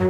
Eh,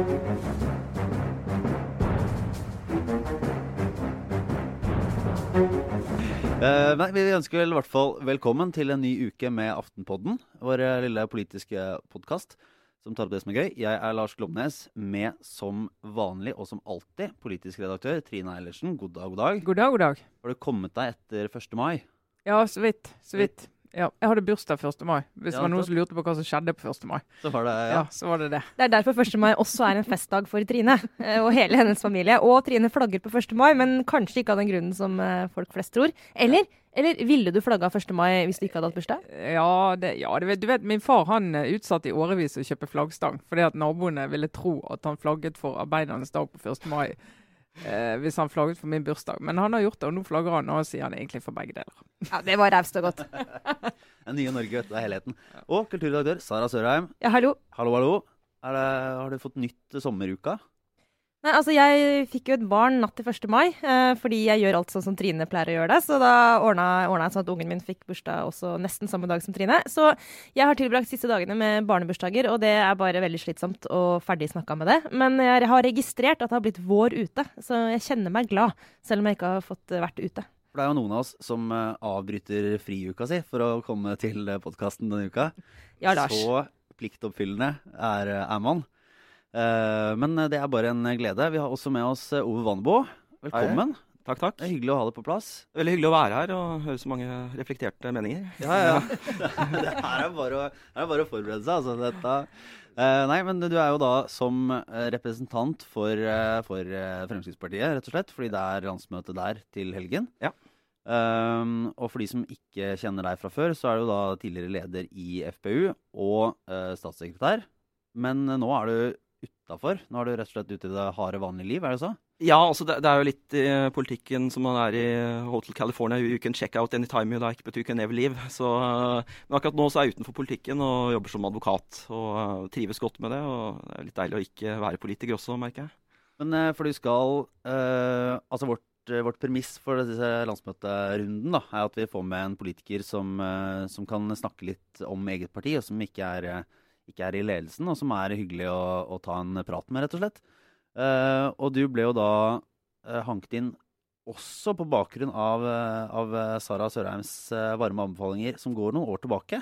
nei, vi ønsker vel i hvert fall velkommen til en ny uke med Aftenpodden. Vår eh, lille politiske podkast som tar opp det som er gøy. Jeg er Lars Glomnes, med som vanlig og som alltid politisk redaktør Trine Eilertsen. God dag, god dag. God dag, god dag. Har du kommet deg etter 1. mai? Ja, så vidt. Så vidt. Ja, jeg hadde bursdag 1. mai. Hvis Ja, det var noen som lurte på hva som skjedde på 1. mai. Så var det, Ja, ja. så var det det. Det er derfor 1. mai også er en festdag for Trine eh, og hele hennes familie. Og Trine flagger på 1. mai, men kanskje ikke av den grunnen som eh, folk flest tror. Eller, eller ville du flagga 1. mai hvis du ikke hadde hatt bursdag? Ja, det, ja det, du vet, min far han eh, utsatte i årevis å kjøpe flaggstang, fordi at naboene ville tro at han flagget for arbeidernes dag på 1. mai. Eh, hvis han flagget for min bursdag. Men han har gjort det, og nå flagger han, og sier han egentlig for begge deler. Ja, Det var raust og godt. Den nye Norge, vet du. Det er helheten. Og kulturredaktør Sara Sørheim. Ja, hallo. Hallo, hallo. Er det, har du fått nytt sommeruka? Nei, altså Jeg fikk jo et barn natt til 1. mai, eh, fordi jeg gjør alt sånn som Trine pleier å gjøre det. Så da ordna ordna jeg sånn at ungen min fikk bursdag også nesten samme dag som Trine. Så jeg har tilbrakt siste dagene med barnebursdager, og det er bare veldig slitsomt og ferdig snakka med det. Men jeg har registrert at det har blitt vår ute, så jeg kjenner meg glad, selv om jeg ikke har fått eh, vært ute. For det er jo noen av oss som eh, avbryter friuka si for å komme til podkasten denne uka. Ja, Lars. Så pliktoppfyllende er, er man. Eh, men det er bare en glede. Vi har også med oss eh, Ove Vannbo Velkommen. Takk, takk. Det er hyggelig å ha deg på plass. Veldig hyggelig å være her og høre så mange reflekterte meninger. Ja, ja. det her er bare å, er bare å forberede seg, altså. Dette. Eh, nei, men du er jo da som representant for, for Fremskrittspartiet, rett og slett. Fordi det er landsmøte der til helgen. Ja. Um, og for de som ikke kjenner deg fra før, så er du da tidligere leder i FPU og uh, statssekretær. Men nå er du utafor. Nå er du rett og slett ute i det harde, vanlige liv, er det så? Ja, altså det, det er jo litt i politikken som man er i Hotel California. You can check out anytime you like, but you can never leave. Så, eh, men akkurat nå så er jeg utenfor politikken og jobber som advokat. Og uh, trives godt med det. Og det er litt deilig å ikke være politiker også, merker jeg. Men eh, for du skal eh, Altså vårt, eh, vårt premiss for disse landsmøterunden da, er at vi får med en politiker som, eh, som kan snakke litt om eget parti, og som ikke er, eh, ikke er i ledelsen, og som er hyggelig å, å ta en prat med, rett og slett. Eh, og du ble jo da eh, hanket inn også på bakgrunn av, eh, av eh, Sara Sørheims eh, varme anbefalinger, som går noen år tilbake.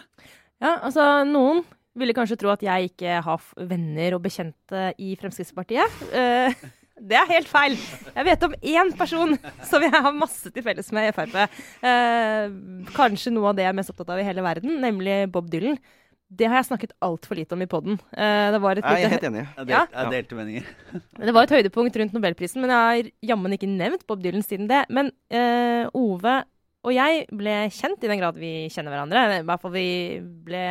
Ja, altså noen ville kanskje tro at jeg ikke har venner og bekjente i Fremskrittspartiet. Eh, det er helt feil. Jeg vet om én person som jeg har masse til felles med i Frp. Eh, kanskje noe av det jeg er mest opptatt av i hele verden, nemlig Bob Dylan. Det har jeg snakket altfor lite om i poden. Uh, det, var et Jeg er helt enig. Jeg, delte, jeg delte meninger. det var et høydepunkt rundt nobelprisen, men jeg har jammen ikke nevnt Bob Dylan siden det. Men uh, Ove og jeg ble kjent i den grad vi kjenner hverandre. I hvert fall vi ble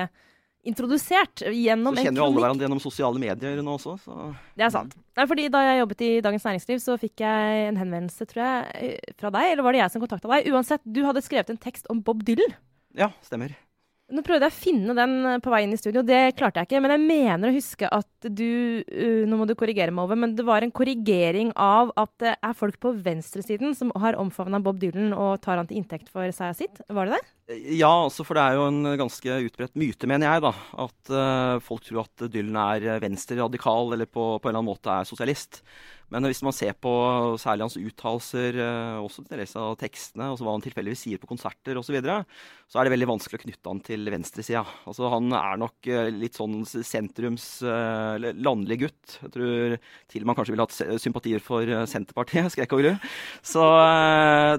introdusert Så gjennom en kjenner jo alle hverandre gjennom sosiale medier nå også. Så. Det er sant. Nei, fordi Da jeg jobbet i Dagens Næringsliv, så fikk jeg en henvendelse tror jeg, eh, fra deg. Eller var det jeg som kontakta deg? Uansett, du hadde skrevet en tekst om Bob Dylan. Ja, stemmer. Nå prøvde jeg å finne den eh, på vei inn i studio, det klarte jeg ikke. Men jeg mener å huske at du uh, Nå må du korrigere meg over, men det var en korrigering av at det er folk på venstresiden som har omfavna Bob Dylan og tar han til inntekt for seg og sitt. Var det det? Ja, altså for det er jo en ganske utbredt myte, mener jeg, da. At uh, folk tror at Dylan er venstreradikal eller på, på en eller annen måte er sosialist. Men hvis man ser på særlig hans uttalelser, eh, også til dels av tekstene, og hva han tilfeldigvis sier på konserter osv., så, videre, så er det veldig vanskelig å knytte han til venstresida. Altså, han er nok eh, litt sånn sentrums eh, landlig gutt. Jeg tror til og med han kanskje ville hatt sympatier for Senterpartiet, skrek og gru. Så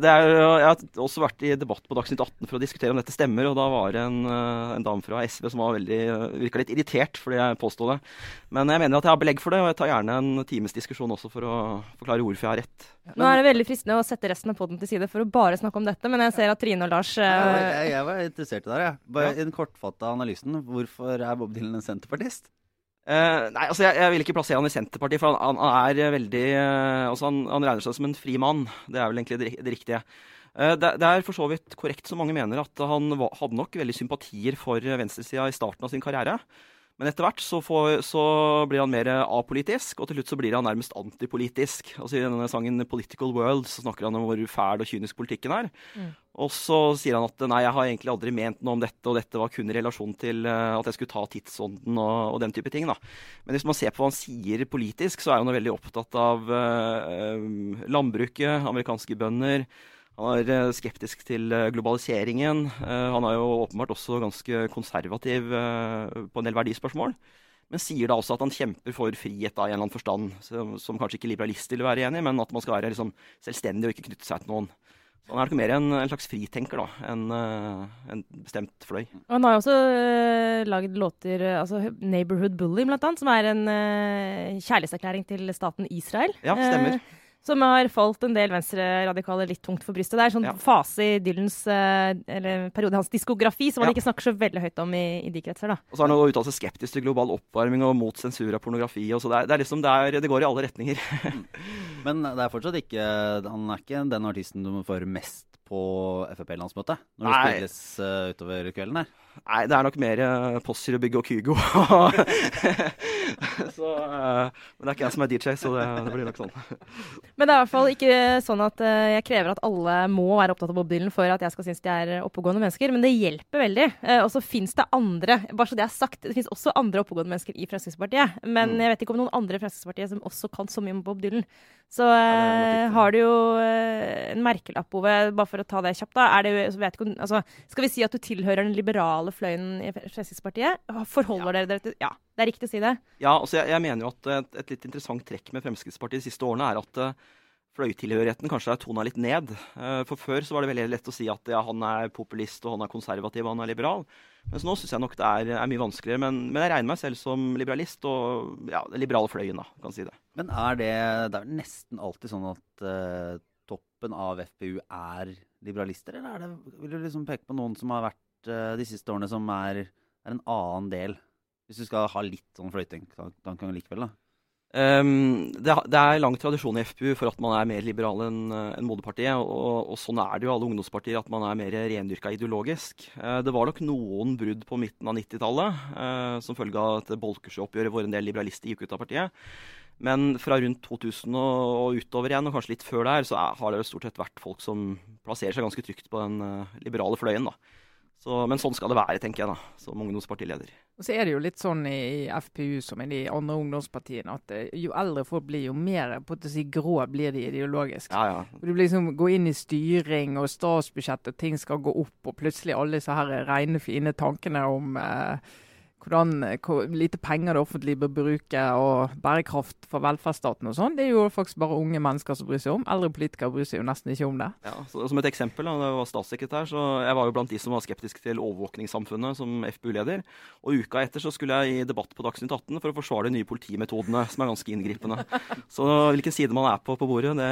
det er jo Jeg har også vært i debatt på Dagsnytt 18 for å diskutere om dette stemmer, og da var det en, en dame fra SV som var veldig virka litt irritert fordi jeg påsto det. Men jeg mener at jeg har belegg for det, og jeg tar gjerne en times diskusjon også for å forklare hvorfor jeg har rett. Nå er det veldig fristende å sette resten av poden til side for å bare snakke om dette, men jeg ser at Trine og Lars Jeg, eh, jeg, jeg var interessert i det her, jeg. Bare i den kortfatta analysen. Hvorfor er Bob Dylan en senterpartist? Uh, nei, altså jeg, jeg vil ikke plassere han i Senterpartiet, for han, han er eh, veldig uh, altså han, han regner seg som en fri mann. Det er vel egentlig det, det riktige. Uh, det, det er for så vidt korrekt som mange mener at han hadde nok veldig sympatier for venstresida i starten av sin karriere. Men etter hvert så, får, så, blir han mer apolitisk, og til slutt så blir han nærmest antipolitisk. Altså I denne sangen 'Political World' så snakker han om hvor fæl og kynisk politikken er. Mm. Og så sier han at nei, jeg har egentlig aldri ment noe om dette, og dette var kun i relasjon til uh, at jeg skulle ta tidsånden og, og, den type ting. da. Men hvis man ser på hva han sier politisk, så er han veldig opptatt av uh, landbruket, amerikanske bønder. Han er eh, skeptisk til eh, globaliseringen. Eh, han er jo åpenbart også ganske konservativ på en del verdispørsmål. Men sier da også at han kjemper for frihet da, i en eller annen forstand, som, kanskje ikke liberalister vil være enig i, men at man skal være liksom, selvstendig og ikke knytte seg til noen. Så han er nok mer en, en slags fritenker da, enn en bestemt fløy. Og han har jo også uh, lagd låter, altså 'Neighborhood Bully', blant annet, som er en uh, kjærlighetserklæring til staten Israel. Ja, stemmer. Uh, som har falt en del venstreradikale litt tungt for brystet. Det er en sånn ja. fase i Dylans eh, eller periode hans diskografi som han ja. ikke snakker så veldig høyt om i, i de kretser. da. Og så har han uttalt seg skeptisk til global oppvarming og mot sensur av pornografi. og så det, er, det, er liksom, det, er, det går i alle retninger. Mm. Men det er fortsatt ikke Han er ikke den artisten du får mest på Frp-landsmøtet? Når det spilles uh, utover kvelden her? Nei, det er nok mer uh, Possier og Bygge og Kygo. så, uh, men det er ikke jeg som er DJ, så det, det, blir nok sånn. Men det er i hvert fall ikke sånn at uh, jeg krever at alle må være opptatt av Bob Dylan for at jeg skal synes de er oppegående mennesker, men det hjelper veldig. Og så fins det andre, bare så det er sagt, det fins også andre oppegående mennesker i Fremskrittspartiet. Men mm. jeg vet ikke om noen andre i Fremskrittspartiet som også kan så mye om Bob Dylan. Så ja, har du jo en merkelapp, Ove, bare for å ta det kjapt, da. Er det, vet ikke, altså, skal vi si at du tilhører den liberale fløyen i Fremskrittspartiet? Forholder ja. dere dere til Ja. Det er riktig å si det? Ja, altså jeg, jeg mener jo at et, et, litt interessant trekk med Fremskrittspartiet de siste årene er at uh, fløytilhørigheten kanskje er tona litt ned. Uh, for før så var det veldig lett å si at ja, han er populist, og han er konservativ, og han er liberal. Mens nå syns jeg nok det er, er mye vanskeligere. Men, men, jeg regner meg selv som liberalist, og ja, den liberale fløyen, da, kan si det. Men er det Det er nesten alltid sånn at uh, toppen av FpU er liberalister, eller er det, vil du liksom peke på noen som har vært de siste årene som er, er en annen del? Hvis du skal ha litt sånn fløyting tankegang likevel, da? Um, det, det, er lang tradisjon i FPU for at man er mer liberal enn en moderpartiet. Og, og, sånn er det jo alle ungdomspartier, at man er mer rendyrka ideologisk. Uh, det var nok noen brudd på midten av 90-tallet uh, som følge av at Bolkesjø-oppgjøret hvor en del liberalister gikk ut av partiet. Men fra rundt 2000 og, og utover igjen, og kanskje litt før der, så er, har det stort sett vært folk som plasserer seg ganske trygt på den uh, liberale fløyen. da. Så, men sånn skal det være, tenker jeg, da, som ungdomspartileder. Og så er det jo litt sånn i FPU som i de andre ungdomspartiene at eh, jo eldre folk blir, jo mer på å si, grå blir de ideologisk. Ja, ja. Du blir liksom gå inn i styring og statsbudsjett, og ting skal gå opp, og plutselig alle disse her rene, fine tankene om eh, hvordan, hvor lite penger det offentlige bør bruke, og bærekraft for velferdsstaten og sånn, det er jo faktisk bare unge mennesker som bryr seg om. Eldre politikere bryr seg jo nesten ikke om det. Ja, Som et eksempel, da jeg var statssekretær, så jeg var jo blant de som var skeptiske til overvåkningssamfunnet som FpU-leder. Og uka etter så skulle jeg i debatt på Dagsnytt 18 for å forsvare de nye politimetodene, som er ganske inngripende. Så hvilken side man er på på bordet, det,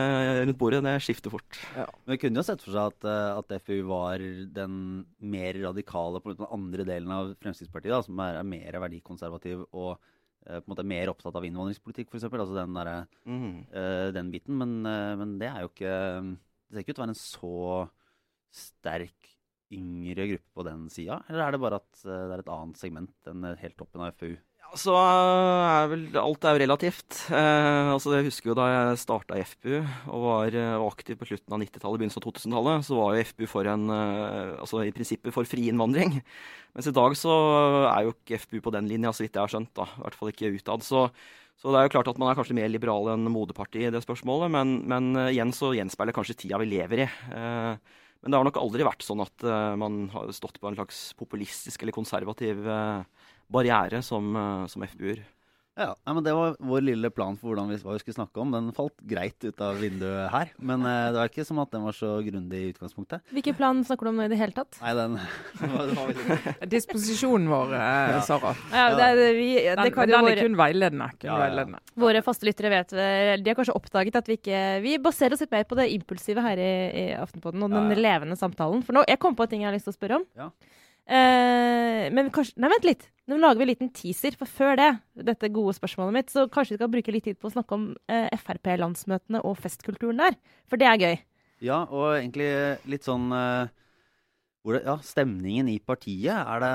rundt bordet, det skifter fort. Ja. Men kunne jo sett for seg at, eh, at FpU var den mer radikale på den andre delen av Fremskrittspartiet, da, som er er mer verdikonservativ og uh, på en måte mer opptatt av innvandringspolitikk, f.eks. Altså den, der, mm. uh, den biten. Men, uh, men, det er jo ikke Det ser ikke ut til å være en så sterk yngre gruppe på den sida? Eller er det bare at det er et annet segment enn helt toppen av FPU? Så er vel alt er jo relativt. Eh, altså Jeg husker jo da jeg starta i FPU og var, var eh, aktiv på slutten av 90-tallet, begynnelsen av 2000-tallet, så var jo FPU for en eh, Altså i prinsippet for fri innvandring. Mens i dag så er jo ikke FPU på den linja, så vidt jeg har skjønt. da, I hvert fall ikke utad. Så, så, det er jo klart at man er kanskje mer liberal enn moderpartiet i det spørsmålet, men, men uh, igjen så gjenspeiler kanskje tida vi lever i. Eh, men det har nok aldri vært sånn at uh, man har stått på en slags populistisk eller konservativ uh, barriere som, eh, som FBU-er. Ja, men Det var vår lille plan for hvordan vi, hva vi skulle snakke om. Den falt greit ut av vinduet her. Men eh, det var ikke som at den var så grundig i utgangspunktet. Hvilken plan snakker du om i det hele tatt? Nei, den Disposisjonen vår, eh, Sara. Ja, det, det, vi, det den, den, er kun veiledende. Kun ja, veiledende. Våre faste lyttere vet De har kanskje oppdaget at vi ikke Vi baserer oss litt mer på det impulsive her i, i Aftenpodden og den levende samtalen. For nå, jeg kom på en ting jeg har lyst til å spørre om. Ja. Eh, men kanskje Nei, vent litt. Nå lager vi en liten teaser. For før det, dette gode spørsmålet mitt, så kanskje vi skal bruke litt tid på å snakke om eh, Frp-landsmøtene og festkulturen der. For det er gøy. Ja, og egentlig litt sånn eh, hvor, ja, stemningen i partiet er det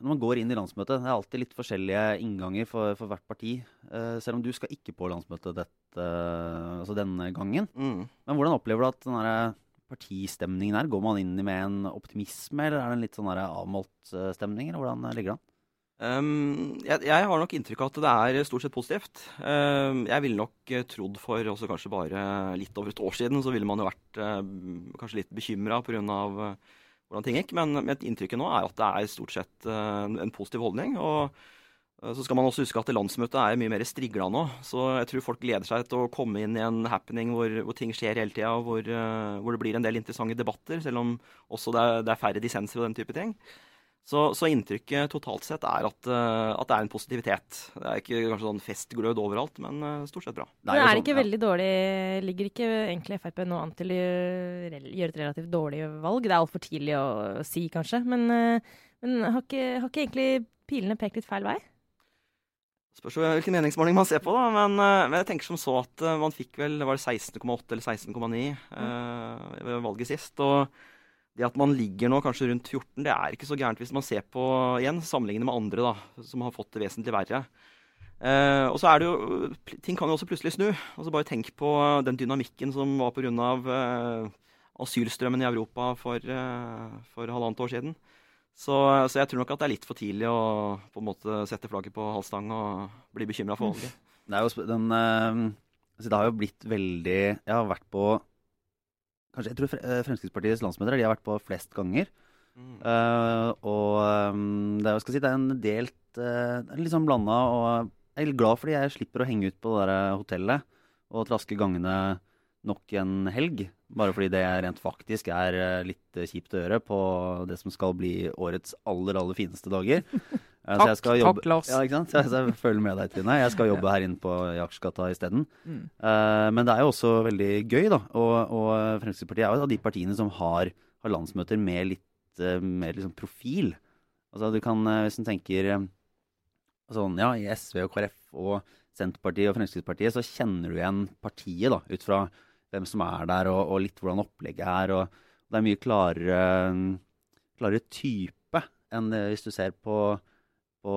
Når man går inn i landsmøtet, det er alltid litt forskjellige innganger for, for hvert parti. Eh, selv om du skal ikke på landsmøtet dette, altså denne gangen. Mm. Men hvordan opplever du at den der partistemningen er? Går man inn med en optimisme, eller er det en litt sånn avmålt eh, stemning? Eller hvordan ligger det an? Um, jeg, jeg har nok inntrykk av at det er stort sett positivt. Um, jeg ville nok eh, trodd for også kanskje bare litt over et år siden, så ville man jo vært uh, kanskje litt bekymra pga. Uh, hvordan ting gikk. Men, men inntrykket nå er at det er stort sett uh, en positiv holdning. og så skal man også huske at landsmøtet er mye mer strigla nå. Så jeg tror folk gleder seg til å komme inn i en happening hvor, hvor ting skjer hele tida, og hvor, uh, hvor, det blir en del interessante debatter, selv om også det er, det er færre dissenser og den type ting. Så, så, inntrykket totalt sett er at, uh, at, det er en positivitet. Det er ikke kanskje sånn festglød overalt, men stort sett bra. Det er, er det sånn, ikke sånn, veldig ja. dårlig Ligger ikke egentlig Frp nå an til å gjøre et relativt dårlig valg? Det er altfor tidlig å si, kanskje. Men, men har, ikke, har, ikke, egentlig pilene pekt litt feil vei? Spørs hvilken meningsmåling man ser på, da. Men, men, jeg tenker som så at man fikk vel var det 16,8 eller 16,9 mm. ved valget sist. og det at man ligger nå kanskje rundt 14, det er ikke så gærent hvis man ser på igjen, sammenlignet med andre da, som har fått det vesentlig verre. Eh, og så er det jo, Ting kan jo også plutselig snu. altså Bare tenk på den dynamikken som var pga. Eh, asylstrømmen i Europa for, eh, for halvannet år siden. Så, så, jeg tror nok at det er litt for tidlig å på en måte sette flagget på halvstang og bli bekymra for valget. Det, er jo, den, altså det har jo blitt veldig Jeg har vært på kanskje, Jeg tror eh, Fremskrittspartiets landsmøter de har vært på flest ganger. Mm. Uh, og um, det, er, si, det, er en delt uh, sånn blanda. Og jeg er glad fordi jeg slipper å henge ut på det der hotellet og traske gangene nok en helg. Bare fordi det rent faktisk er litt kjipt å gjøre på det som skal bli årets aller, aller fineste dager. takk, takk, Lars. Ja, ikke sant? Så jeg, så følger med deg, Trine. Jeg skal jobbe her inne på Akersgata isteden. Mm. Uh, men det er jo også veldig gøy, da. Og, og Fremskrittspartiet er jo av de partiene som har, har landsmøter med litt uh, mer liksom profil. Altså du kan, uh, hvis du tenker sånn, ja, i SV og KrF og Senterpartiet og Fremskrittspartiet, så kjenner du igjen partiet da, ut fra hvem som er der, og, og litt hvordan opplegget er. og Det er mye klarere, klarere type enn hvis du ser på på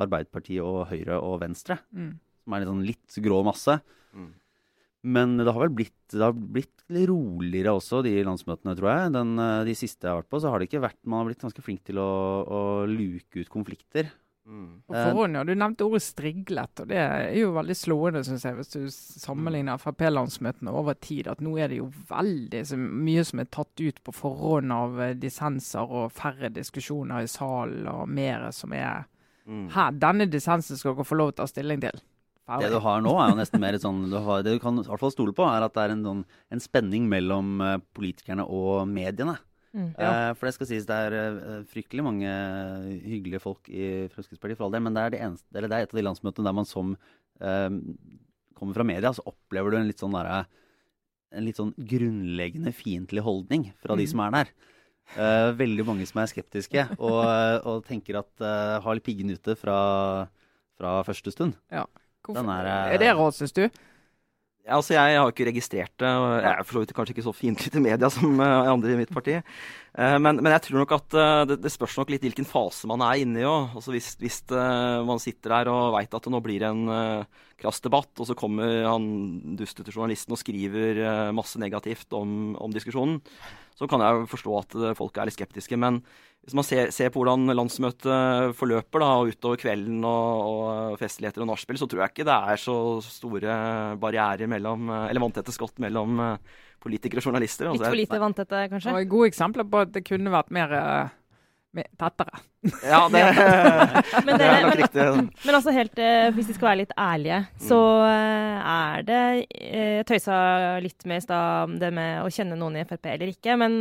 Arbeiderpartiet og Høyre og Venstre. Mm. Som er en sånn litt grå masse. Mm. Men det har vel blitt, det har blitt roligere også, de landsmøtene, tror jeg. Den, eh, de siste jeg har vært på, så har det ikke vært Man har blitt ganske flink til å, å luke ut konflikter. Mm. Forhånd, ja, Du nevnte ordet striglet, og det er jo veldig slående, synes jeg, hvis du sammenligner mm. Frp-landsmøtene over tid. At nå er det jo veldig mye som er tatt ut på forhånd av eh, dissenser og færre diskusjoner i salen, og mer som er Mm. Her, denne dissensen skal dere få lov til å ta stilling til. Det du har nå, er jo nesten mer sånn du har, Det du kan i hvert fall stole på, er at det er en, sånn, en spenning mellom uh, politikerne og mediene. Mm, ja. uh, for det skal sies, det er uh, fryktelig mange hyggelige folk i Fremskrittspartiet, for all del, men det er, det, eneste, det er, et av de landsmøtene der man som kommer fra media, så opplever du en litt sånn derre en litt sånn grunnleggende fiendtlig holdning fra mm. de som er der. Uh, veldig mange som er skeptiske og, og tenker at uh, har litt piggen ute fra, fra første stund. Ja. Er, uh, er, det rart, syns du? Altså Jeg har ikke registrert det. og Jeg er for så vidt kanskje ikke så fiendtlig til media som andre i mitt parti. Men, men, jeg tror nok at det, det, spørs nok litt hvilken fase man er inne i òg. Altså hvis, hvis man sitter der og veit at det nå blir en krass debatt, og så kommer han dustete journalisten og skriver masse negativt om, om diskusjonen, så kan jeg forstå at eh, folk er litt skeptiske. Men hvis man ser, ser på hvordan landsmøtet forløper da, utover kvelden og, og festligheter og nachspiel, så tror jeg ikke det er så store barrierer mellom, eh, eller vanntette skott mellom eh, politikere og journalister. Litt for lite vanntette, kanskje? Og gode eksempler på at det kunne vært mer tettere. Ja, det, men, det, er nok riktig. Men altså helt, eh, hvis vi skal være litt ærlige, så eh, er det Jeg eh, tøysa litt med i stad det med å kjenne noen i Frp eller ikke, men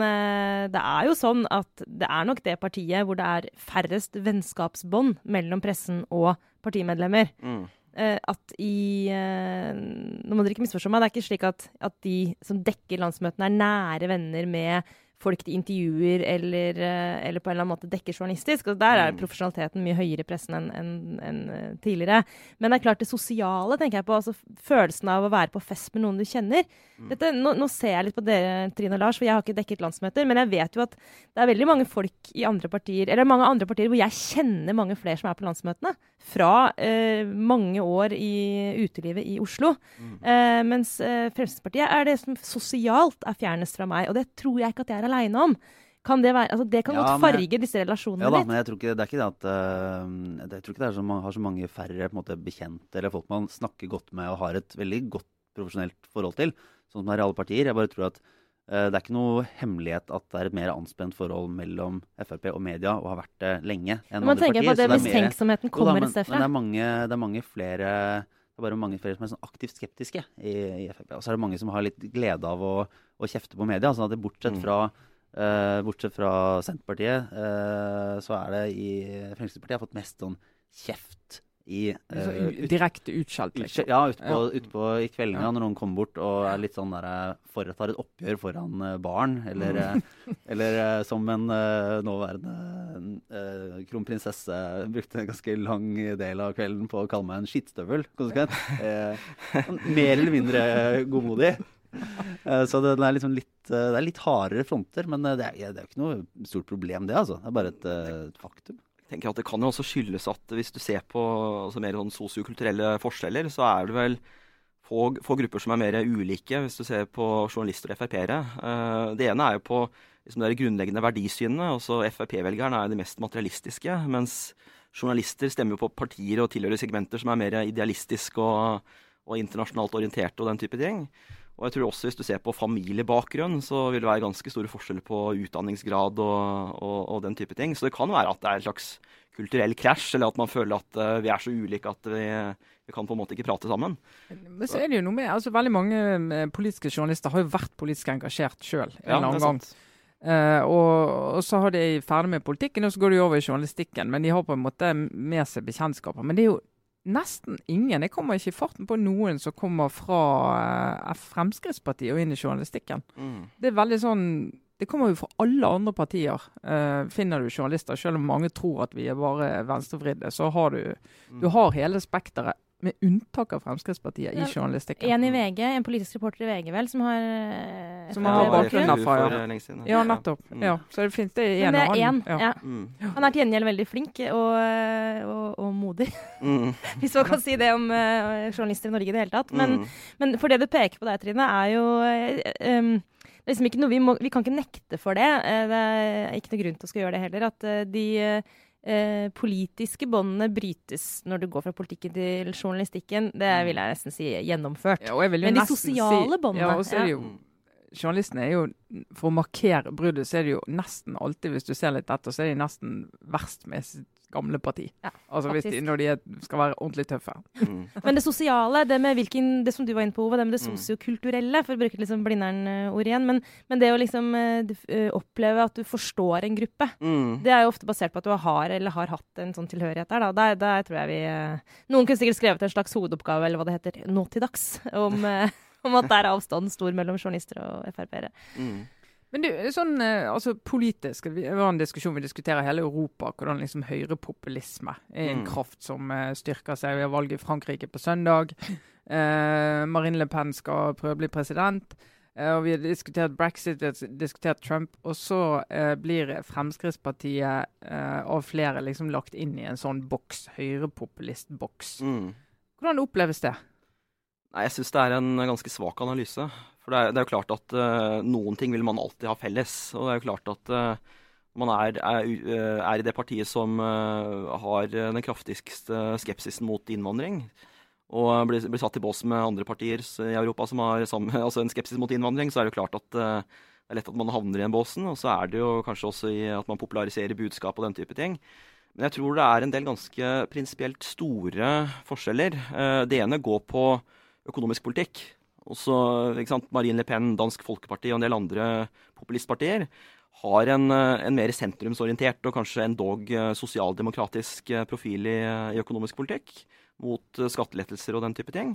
det er jo sånn at det er nok det partiet hvor det er færrest vennskapsbånd mellom pressen og partimedlemmer. Mm. At i Nå må dere ikke misforstå meg, det er ikke slik at, at de som dekker landsmøtene, er nære venner med folk de intervjuer eller, eh, eller, på en eller annen måte dekker journalistisk. og Der er mm. profesjonaliteten mye høyere i pressen enn en, en eh, tidligere. Men det er klart det sosiale, tenker jeg på. altså Følelsen av å være på fest med noen du kjenner. Mm. Dette, nå, nå, ser jeg litt på dere, Trine og Lars, for jeg har ikke dekket landsmøter. Men jeg vet jo at det er veldig mange folk i andre partier, eller mange andre partier hvor jeg kjenner mange flere som er på landsmøtene. Fra eh, mange år i utelivet i Oslo. Mm. Eh, mens eh, Fremskrittspartiet er det som sosialt er fjernest fra meg. Og det tror jeg ikke at jeg er aleine om. Kan det, være, altså det kan ja, godt farge disse relasjonene ja, da, litt. Men jeg tror ikke det er ikke det at uh, Jeg tror ikke det er så man har så mange færre måte, bekjente eller folk man snakker godt med og har et veldig godt profesjonelt forhold til, sånn som det er i alle partier. Jeg bare tror at uh, det er ikke noe hemmelighet at det er et mer anspent forhold mellom Frp og media, og har vært det lenge enn andre partier. Man tenker på at det mistenksomheten kommer et sted fra. Men det er mange, det er mange flere det er bare mange flere som er sånn aktivt skeptiske i, i Frp. Og så er det mange som har litt glede av å, å kjefte på media. sånn at det bortsett mm. fra Uh, bortsett fra Senterpartiet, uh, så er det i Fremskrittspartiet har fått mest sånn kjeft i uh, Direkte utskjelt, liksom. Ja, ute på, ja. ut på, i kveldene ja. når noen kommer bort og er litt sånn der, foretar et oppgjør foran barn. Eller, mm. eller som en nåværende kronprinsesse brukte en ganske lang del av kvelden på å kalle meg en skittstøvel. konsekvent. Sånn mer eller mindre godmodig. Eh, så det, er liksom litt, eh, det er litt hardere fronter, men eh, det er, det er ikke noe stort problem, det. altså. Det er bare et, et faktum. Tenker at Det kan jo også skyldes at hvis du ser på altså mer sånn sosiokulturelle forskjeller, så er det vel få, få, grupper som er mer ulike, hvis du ser på journalister og Frp-ere. Det ene er jo på liksom det grunnleggende verdisynene. altså Frp-velgerne er de mest materialistiske. Mens journalister stemmer jo på partier og tilhører segmenter som er mer idealistiske og, og internasjonalt orienterte og den type ting. Og jeg tror også hvis du ser på familiebakgrunn, så vil det være ganske store forskjeller på utdanningsgrad og, og, og, den type ting. Så det kan være at det er en slags kulturell krasj, eller at man føler at uh, vi er så ulike at vi, vi, kan på en måte ikke prate sammen. Men så er det jo noe med, altså Veldig mange eh, politiske journalister har jo vært politisk engasjert sjøl en ja, annen gang. Uh, og, og, så har de ferdig med politikken, og så går de over i journalistikken. Men de har på en måte med seg bekjentskaper. Men det er jo nesten ingen. Jeg kommer ikke i farten på noen som kommer fra uh, Fremskrittspartiet og inn i journalistikken. Mm. Det er veldig sånn Det kommer jo fra alle andre partier. Uh, finner du journalister, selv om mange tror at vi er bare venstrevridde, så har du, mm. du har hele spekteret med unntak av Fremskrittspartiet i journalistikken. En i VG, en politisk reporter i VG vel, som har eh, Som har bakgrunn derfra, ja. Ja, nettopp. Mm. Ja, så det finnes det en og annen. Ja. Mm. Han er til gjengjeld veldig flink og, og, og modig, mm. hvis man kan si det om uh, journalister i Norge i det hele tatt. Men, mm. men, for det du peker på der, Trine, er jo um, liksom vi, må, vi, kan ikke nekte for det. Det er ikke noe grunn til å skulle gjøre det heller. At de eh, politiske båndene brytes når du går fra politikken til journalistikken. Det mm. vil jeg nesten si gjennomført. Ja, Men de sosiale si, båndene ja, er jo, Journalistene er jo For å markere bruddet, så er det jo nesten alltid, hvis du ser litt etter, så er de nesten verst med gamle parti. Ja, altså de, Når de er, skal være ordentlig tøffe. Mm. Men det sosiale, det med hvilken, det som du var inne på, Ove, det med det mm. sosiokulturelle, for å bruke liksom Blindern-ord igjen, men, men, det å liksom uh, oppleve at du forstår en gruppe, mm. det er jo ofte basert på at du har eller har hatt en sånn tilhørighet der. Da. Der, der tror jeg vi uh, Noen kunne sikkert skrevet en slags hovedoppgave, eller hva det heter, nå til dags, om, om at det er avstanden stor mellom journalister og Frp-ere. Mm. Men du, sånn eh, altså politisk, det var en diskusjon vi diskuterer hele Europa, hvordan liksom høyrepopulisme er en mm. kraft som uh, styrker seg. Vi har valget i Frankrike på søndag. Eh, Marine Le Pen skal prøve å bli president. Eh, og vi har diskutert brexit, vi har diskutert Trump. Og så blir Fremskrittspartiet av flere liksom lagt inn i en sånn boks, høyrepopulistboks. Mm. Hvordan oppleves det? Nei, Jeg syns det er en ganske svak analyse. For det er, det er jo klart at uh, noen ting vil man alltid ha felles. Og det er jo klart at uh, man er, er, eh, er, i det partiet som har den kraftigste skepsisen mot innvandring. Og blir, blir satt i bås med andre partier i Europa som har samme, altså en skepsis mot innvandring, så er det jo klart at det er lett at man havner i den båsen. Og så er det jo kanskje også i at man populariserer budskap og den type ting. Men jeg tror det er en del ganske prinsipielt store forskjeller. Det ene går på økonomisk politikk. Også sant, Marine Le Pen, Dansk Folkeparti og en del andre populistpartier har en, eh, en mer sentrumsorientert og kanskje endog eh, sosialdemokratisk eh, profil i, i, økonomisk politikk. Mot skattelettelser og den type ting.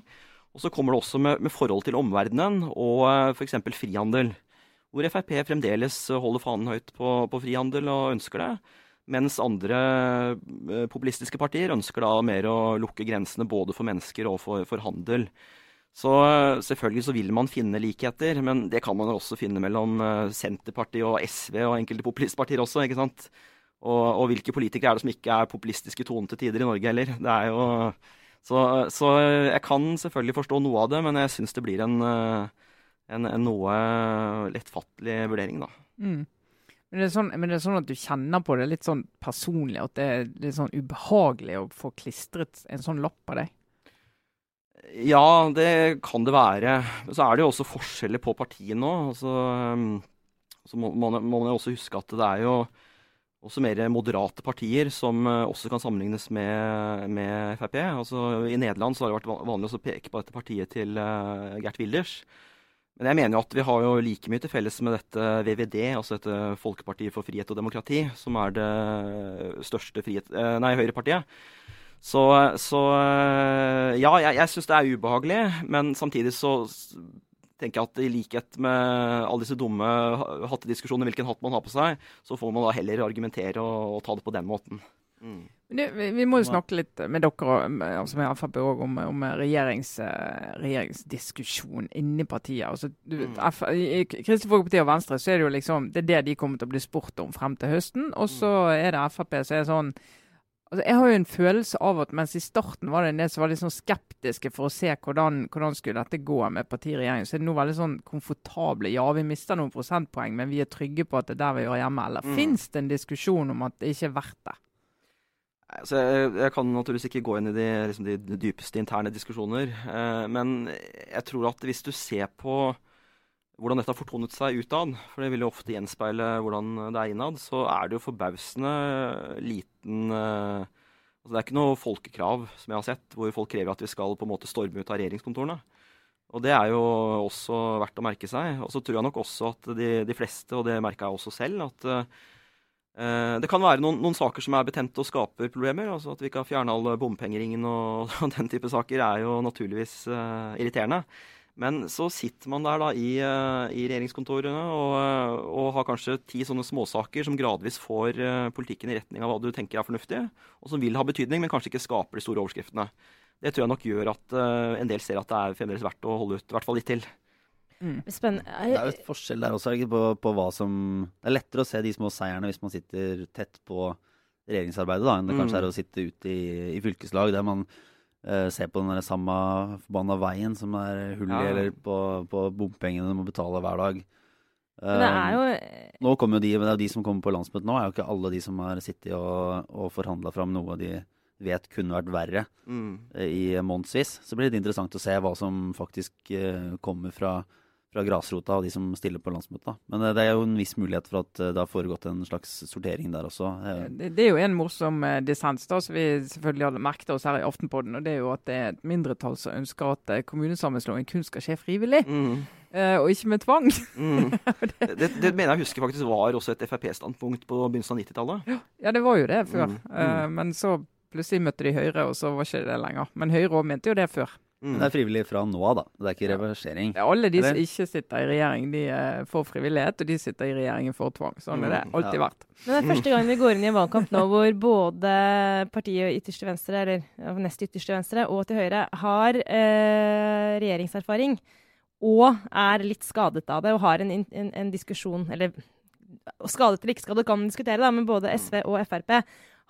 Og så kommer det også med, med forhold til omverdenen og f.eks. frihandel. hvor Frp fremdeles holder fanen høyt på, på frihandel og ønsker det. Mens andre populistiske partier ønsker da mer å lukke grensene både for mennesker og for, for handel. Så eh, selvfølgelig så vil man finne likheter, men det kan man jo også finne mellom eh, Senterpartiet og SV og enkelte populistpartier også, ikke sant. Og, og hvilke politikere er det som ikke er populistiske tonete tider i Norge heller? Det er jo så, så, jeg kan selvfølgelig forstå noe av det, men jeg syns det blir en, en, en, noe lettfattelig vurdering, da. Mm. Men det, sånn, men det, er sånn, at du kjenner på det litt sånn personlig, at det er litt sånn ubehagelig å få klistret en sånn lapp av deg? Ja, det kan det være. Så er det jo også forskjeller på partiene òg. Altså, så må man, må man også huske at det er jo også mer moderate partier som eh, også kan sammenlignes med, med Frp. Altså, I Nederland så har det vært vanlig å peke på dette partiet til uh, Gert Wilders. Men jeg mener jo at vi har jo like mye til felles med dette VVD, altså dette Folkepartiet for frihet og demokrati, som er det største frihet, eh, nei, høyrepartiet. Så, så eh, ja, jeg, jeg syns det er ubehagelig, men samtidig så tenker jeg at i likhet med alle disse dumme hattediskusjonene, hvilken hatt man har på seg, så får man da heller argumentere og, og ta det på den måten. Mm. Det, vi, vi, må jo snakke litt med dere altså med Frp også, om, om regjerings, eh, regjeringsdiskusjon inni partiet. Altså, du, mm. I Kristelig Folkeparti og Venstre så er det jo liksom, det er det de kommer til å bli spurt om frem til høsten. Og så mm. er det Frp som er sånn altså Jeg har jo en følelse av at mens i starten var det en del som var litt sånn skeptiske for å se hvordan, hvordan skulle dette gå med partiregjeringen, så er det nå veldig sånn komfortable. Ja, vi mister noen prosentpoeng, men vi er trygge på at det er der vi gjør hjemme. Eller mm. fins det en diskusjon om at det ikke er verdt det? Altså, jeg, jeg, kan naturligvis ikke gå inn i de, liksom, de dypeste interne diskusjoner. Eh, men jeg tror at hvis du ser på hvordan dette har fortonet seg utad, for det vil jo ofte gjenspeile hvordan det er innad, så er det jo forbausende liten eh, altså Det er ikke noe folkekrav som jeg har sett, hvor folk krever at vi skal på en måte storme ut av regjeringskontorene. Og Det er jo også verdt å merke seg. Og så tror jeg nok også at de, de fleste, og det merka jeg også selv, at Eh, det kan være noen, noen, saker som er betente og skaper problemer. altså At vi ikke har fjerna alle bompengeringen og, og, den type saker er jo naturligvis uh, irriterende. Men så sitter man der da i, uh, i regjeringskontorene og, og, har kanskje ti sånne småsaker som gradvis får uh, politikken i retning av hva du tenker er fornuftig, og som vil ha betydning, men kanskje ikke skaper de store overskriftene. Det tror jeg nok gjør at en del ser at det er fremdeles verdt å holde ut, i hvert fall litt til. Mm. Spennende. Det er jo et forskjell der også, på, på, hva som Det er lettere å se de små seierne hvis man sitter tett på regjeringsarbeidet, da, enn det kanskje er å sitte ute i, i fylkeslag der man uh, se på den samme forbanna veien som er hull i, ja. eller på, på bompengene du må betale hver dag. det er jo Nå kommer jo de, det er jo de som kommer på landsmøtet nå, er jo ikke alle de som har sittet og, og forhandla fram noe de vet kunne vært verre mm. i månedsvis. Så blir det interessant å se hva som faktisk uh, kommer fra fra grasrota og de som stiller på landsmøtet. Men eh, det er jo en viss mulighet for at eh, det har foregått en slags sortering der også. Det, det er jo en morsom eh, dissens da, som vi selvfølgelig har merket oss her i Aftenpodden. og Det er jo at det er et mindretall som ønsker at kommunesammenslåing kun skal skje frivillig. Mm. og ikke med tvang. Mm. det, det, mener jeg husker faktisk var også et Frp-standpunkt på begynnelsen av 90-tallet. Ja, det var jo det før. Mm. men så plutselig møtte de Høyre, og så var ikke det lenger. Men Høyre òg mente jo det før. Mm. Det er frivillig fra nå av, da. Det er ikke reversering. Ja, alle de som ikke sitter i regjering, de får frivillighet, og de sitter i regjeringen for tvang. Sånn er det mm. alltid ja. vært. Men det er første gang vi går inn i en valgkamp nå hvor både partiet ytterste venstre, eller nest ytterste venstre, og til høyre har eh, regjeringserfaring. Og er litt skadet av det, og har en, en, en diskusjon Eller skadet eller ikke skadet kan man diskutere, da, men både SV og Frp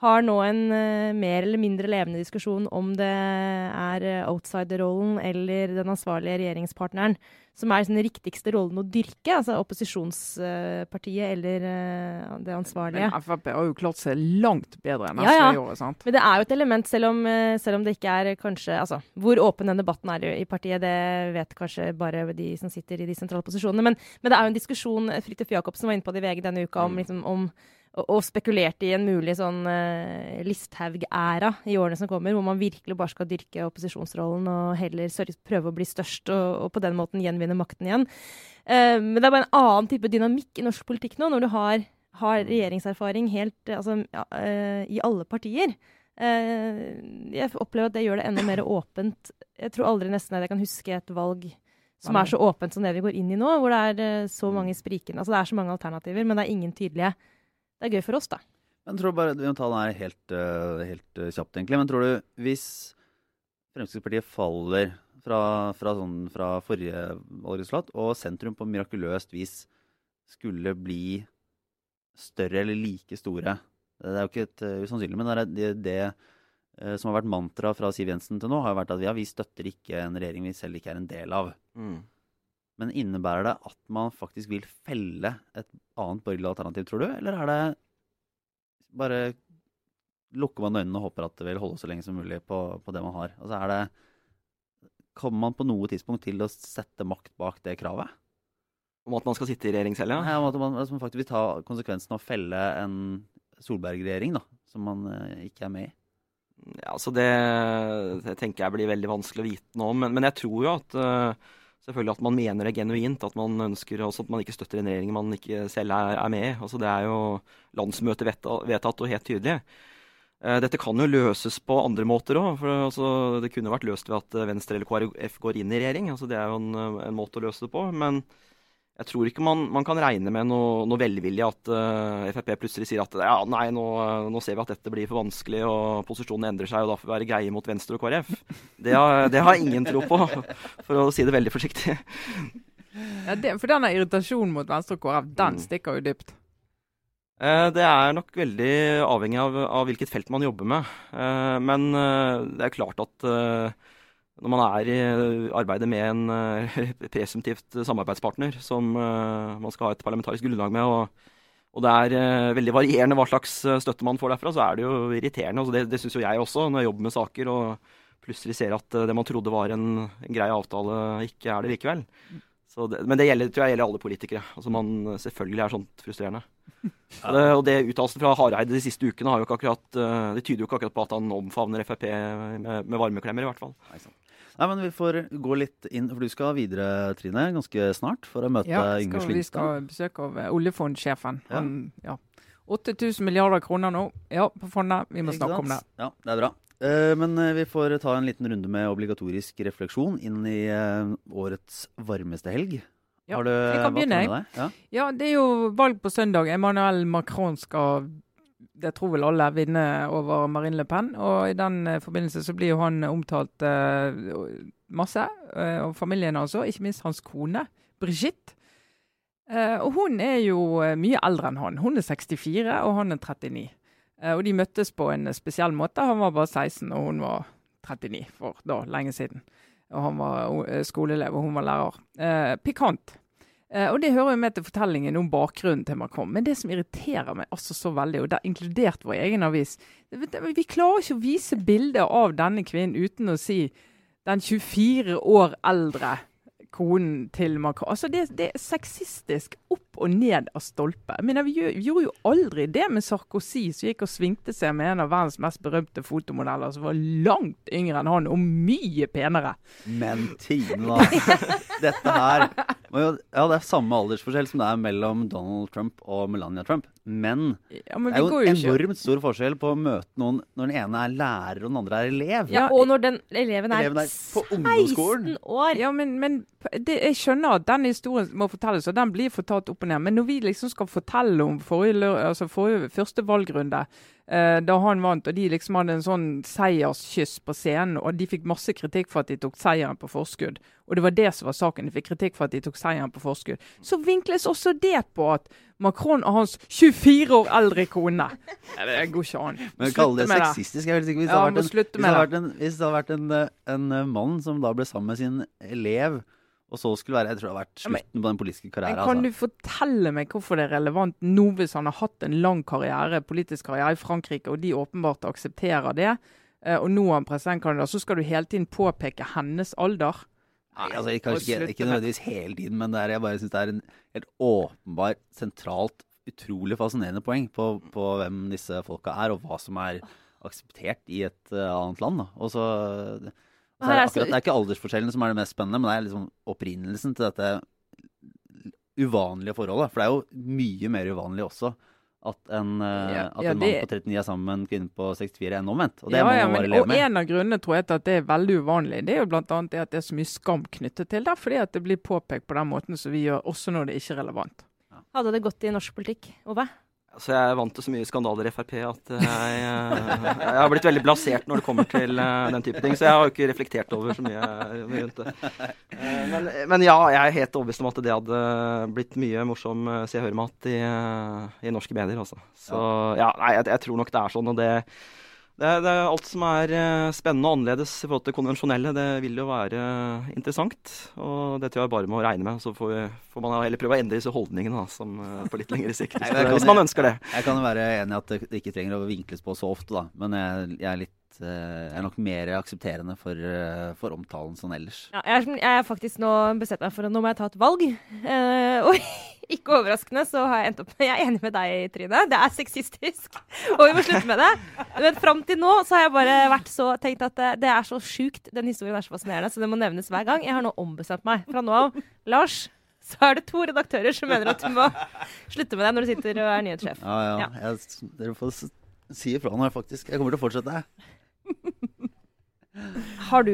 har nå en uh, mer eller mindre levende diskusjon om det er uh, outsider-rollen eller den ansvarlige regjeringspartneren som er den riktigste rollen å dyrke, altså opposisjonspartiet uh, eller det ansvarlige. Men Frp har jo klart seg langt bedre enn SV ja, ja. i året, sant? Men det er jo et element, selv om, selv om, det ikke er kanskje Altså, hvor åpen den debatten er i partiet, det vet kanskje bare de som sitter i de sentrale posisjonene. Men, men det er jo en diskusjon Fridtjof Jacobsen var inne på det i VG denne uka om, mm. liksom, om og, og spekulerte i en mulig sånn uh, Listhaug-æra i årene som kommer, hvor man virkelig bare skal dyrke opposisjonsrollen og heller sørge, prøve å bli størst og, og, på den måten gjenvinne makten igjen. Uh, men det er bare en annen type dynamikk i norsk politikk nå, når du har, har regjeringserfaring helt, altså, ja, uh, i alle partier. jeg opplever at det gjør det enda mer åpent. Jeg tror aldri nesten at jeg kan huske et valg som er så åpent som det vi går inn i nå, hvor det er så mange sprikende Altså det er så mange alternativer, men det er ingen tydelige. Det er gøy for oss, da. Men tror du bare, Vi må ta den her helt, uh, helt uh, kjapt, egentlig. Men tror du hvis Fremskrittspartiet faller fra, fra, sånn, fra forrige valgresultat, og sentrum på mirakuløst vis skulle bli større eller like store Det er jo ikke et uh, usannsynlig, men det, er det, det som har vært mantra fra Siv Jensen til nå, har vært at ja, vi støtter ikke en regjering vi selv ikke er en del av. Mm. Men innebærer det at man faktisk vil felle et annet borgerlig alternativ, tror du? Eller er det bare lukker man øynene og håper at det vil holde så lenge som mulig på, på det man har? Altså er det Kommer man på noe tidspunkt til å sette makt bak det kravet? Om at man skal sitte i regjering selv, ja? Nei, om at man, altså man faktisk vil ta konsekvensen av å felle en Solberg-regjering, da, som man eh, ikke er med i. Ja, altså det, det, tenker jeg blir veldig vanskelig å vite om. Men, men jeg tror jo at uh, selvfølgelig at man mener det genuint. At man ønsker også at man ikke støtter en regjering man ikke selv er, er med i. Altså det er jo landsmøtet vedtatt og helt tydelig. Uh, dette kan jo løses på andre måter òg. Altså, det kunne vært løst ved at Venstre eller KrF går inn i regjering. Altså, det er jo en, en måte å løse det på. Men jeg tror ikke man, man kan regne med noe, noe velvilje at uh, Frp plutselig sier at ja, nei, nå, nå, ser vi at dette blir for vanskelig og posisjonen endrer seg, og da får vi være greie mot Venstre og KrF. Det har, det har ingen tro på, for å si det veldig forsiktig. Ja, det, for denne irritasjonen mot Venstre og KrF, den mm. stikker jo dypt. Uh, det er nok veldig avhengig av, av, hvilket felt man jobber med. Uh, men det er klart at når man er i arbeidet med en uh, presumptivt samarbeidspartner som uh, man skal ha et parlamentarisk grunnlag med, og, og det er veldig varierende hva slags støtte man får derfra, så er det jo irriterende. Altså det det syns jo jeg også, når jeg jobber med saker og plutselig ser at det man trodde var en, en grei avtale, ikke er det likevel. Det, men det gjelder, tror jeg gjelder alle politikere. Altså man Selvfølgelig er sånt frustrerende. Ja. Det, og det uttalelsen fra Hareide de siste ukene har jo ikke akkurat, det tyder jo ikke akkurat på at han omfavner Frp med, med varmeklemmer, i hvert fall. Nei, sant. Nei, men Vi får gå litt inn, for du skal videre, Trine, ganske snart for å møte ja, Yngve Slyngstad. Vi skal besøke av eh, oljefondsjefen. Ja. ja. 8000 milliarder kroner nå ja, på fondet. Vi må snakke om det. Ja, det er bra. Uh, men uh, vi får ta en liten runde med obligatorisk refleksjon inn i uh, årets varmeste helg. Ja, Har du jeg kan begynne, jeg. Ja. ja, det er jo valg på søndag. Emmanuel Macron skal det tror vel alle, vinner over Marine Le Pen. Og i den uh, forbindelse så blir jo han omtalt uh, masse. Uh, og familien altså. Ikke minst hans kone, Brigitte. og hun er jo mye eldre enn han. Hun er 64, og han er 39. og de møttes på en spesiell måte. Han var bare 16, og hun var 39 for da lenge siden. Og han var skoleelev, og hun var lærer. pikant. Uh, og Det hører jo med til fortellingen om bakgrunnen til Macron. Men det som irriterer meg altså så veldig, og det er inkludert vår egen avis Vi klarer ikke å vise bilder av denne kvinnen uten å si den 24 år eldre konen til Macron. Altså det, det, er sexistisk opp og ned av stolpe. Men vi, vi, gjorde jo aldri det med Sarkozy, som gikk og svingte seg med en av verdens mest berømte fotomodeller, som var langt yngre enn han, og mye penere. Men Tina. Dette her Ja, det er samme aldersforskjell som det er mellom Donald Trump og Melania Trump. Men, ja, men det er jo en enormt stor forskjell på å møte noen når den ene er lærer og den andre er elev. Ja, Og når den eleven er, eleven er 16 år. Ja, men, men det, jeg skjønner at den historien må fortelles, og den blir fortalt opp og ned. Men når vi liksom skal fortelle om forrige, altså forrige første valgrunde, eh, da han vant, og de liksom hadde en sånn seierskyss på scenen, og de fikk masse kritikk for at de tok seieren på forskudd, og det var det som var saken, de fikk kritikk for at de tok seieren på forskudd, så vinkles også det på at Macron og hans 24 år eldre kone. Det går ikke an. Men kalle det sexistisk. Jeg vil sikker. hvis, ja, det en, hvis, det hadde vært en, hvis det hadde vært en, en, en mann som da ble sammen med sin elev og så skulle være, Jeg tror det har vært slutten på den politiske karrieren. Men Kan altså. du fortelle meg hvorfor det er relevant nå, hvis han har hatt en lang karriere, politisk karriere i Frankrike, og de åpenbart aksepterer det, eh, og nå er han presidentkandidat, så skal du hele tiden påpeke hennes alder? Nei, altså, kanskje ikke, ikke nødvendigvis hele tiden, men er, jeg bare syns det er en helt åpenbar, sentralt, utrolig fascinerende poeng på, på, hvem disse folka er, og hva som er akseptert i et uh, annet land. Da. Og så, så er det, akkurat, det er ikke aldersforskjellen som er det mest spennende, men det er liksom opprinnelsen til dette uvanlige forholdet. For det er jo mye mer uvanlig også at en, eh, Ja, at ja, det... mann på 39 er sammen med en kvinne på 64 enn omvendt. Og det ja, må ja, men, bare leve og. En av grunnene tror jeg til at det er veldig uvanlig, det er jo annet det at det er så mye skam knyttet til det. Fordi at det blir påpekt på den måten som vi gjør, også når det ikke er relevant. Hadde det gått i norsk politikk, Ove? Så jeg er vant til så mye skandaler i Frp at jeg, eh, jeg har blitt veldig blasert når det kommer til eh, den type ting. Så jeg har jo ikke reflektert over så mye, rundt det. Eh, Men, men ja, jeg er helt overbevist om at det hadde blitt mye morsom eh, Se og Hør-mat i, eh, i norske medier, altså. Så ja, nei, jeg, jeg tror nok det er sånn. Og det, det, det er alt som er eh, spennende og annerledes i forhold til konvensjonelle, det vil jo være interessant. Og det tror jeg bare må regne med. Så får, vi, får man heller prøve å endre disse holdningene da, som, eh, på litt lengre sikt. Hvis, men kan- hvis man ønsker det. Jeg kan jo være enig i at det det ikke trenger å vinkles på så ofte, da. Men jeg, jeg er litt eh, jeg er nok mer aksepterende for, eh, for omtalen sånn ellers. Ja, jeg, er, jeg er faktisk nå bestemt meg for at nå må jeg ta et valg. Eh, og ikke overraskende så har jeg endt opp med Jeg er enig med deg, Trine. Det er sexistisk, og vi må slutte med det. Men fram til nå så har jeg bare vært så tenkt at det, det er så sjukt. Den historien er så fascinerende, så det må nevnes hver gang. Jeg har nå ombestemt meg. Fra nå av, Lars, så er det to redaktører som mener at du må slutte med det når du sitter og er nyhetssjef. Ja, ja. Ja. Jeg, dere får si ifra nå, faktisk. Jeg kommer til å fortsette. Har du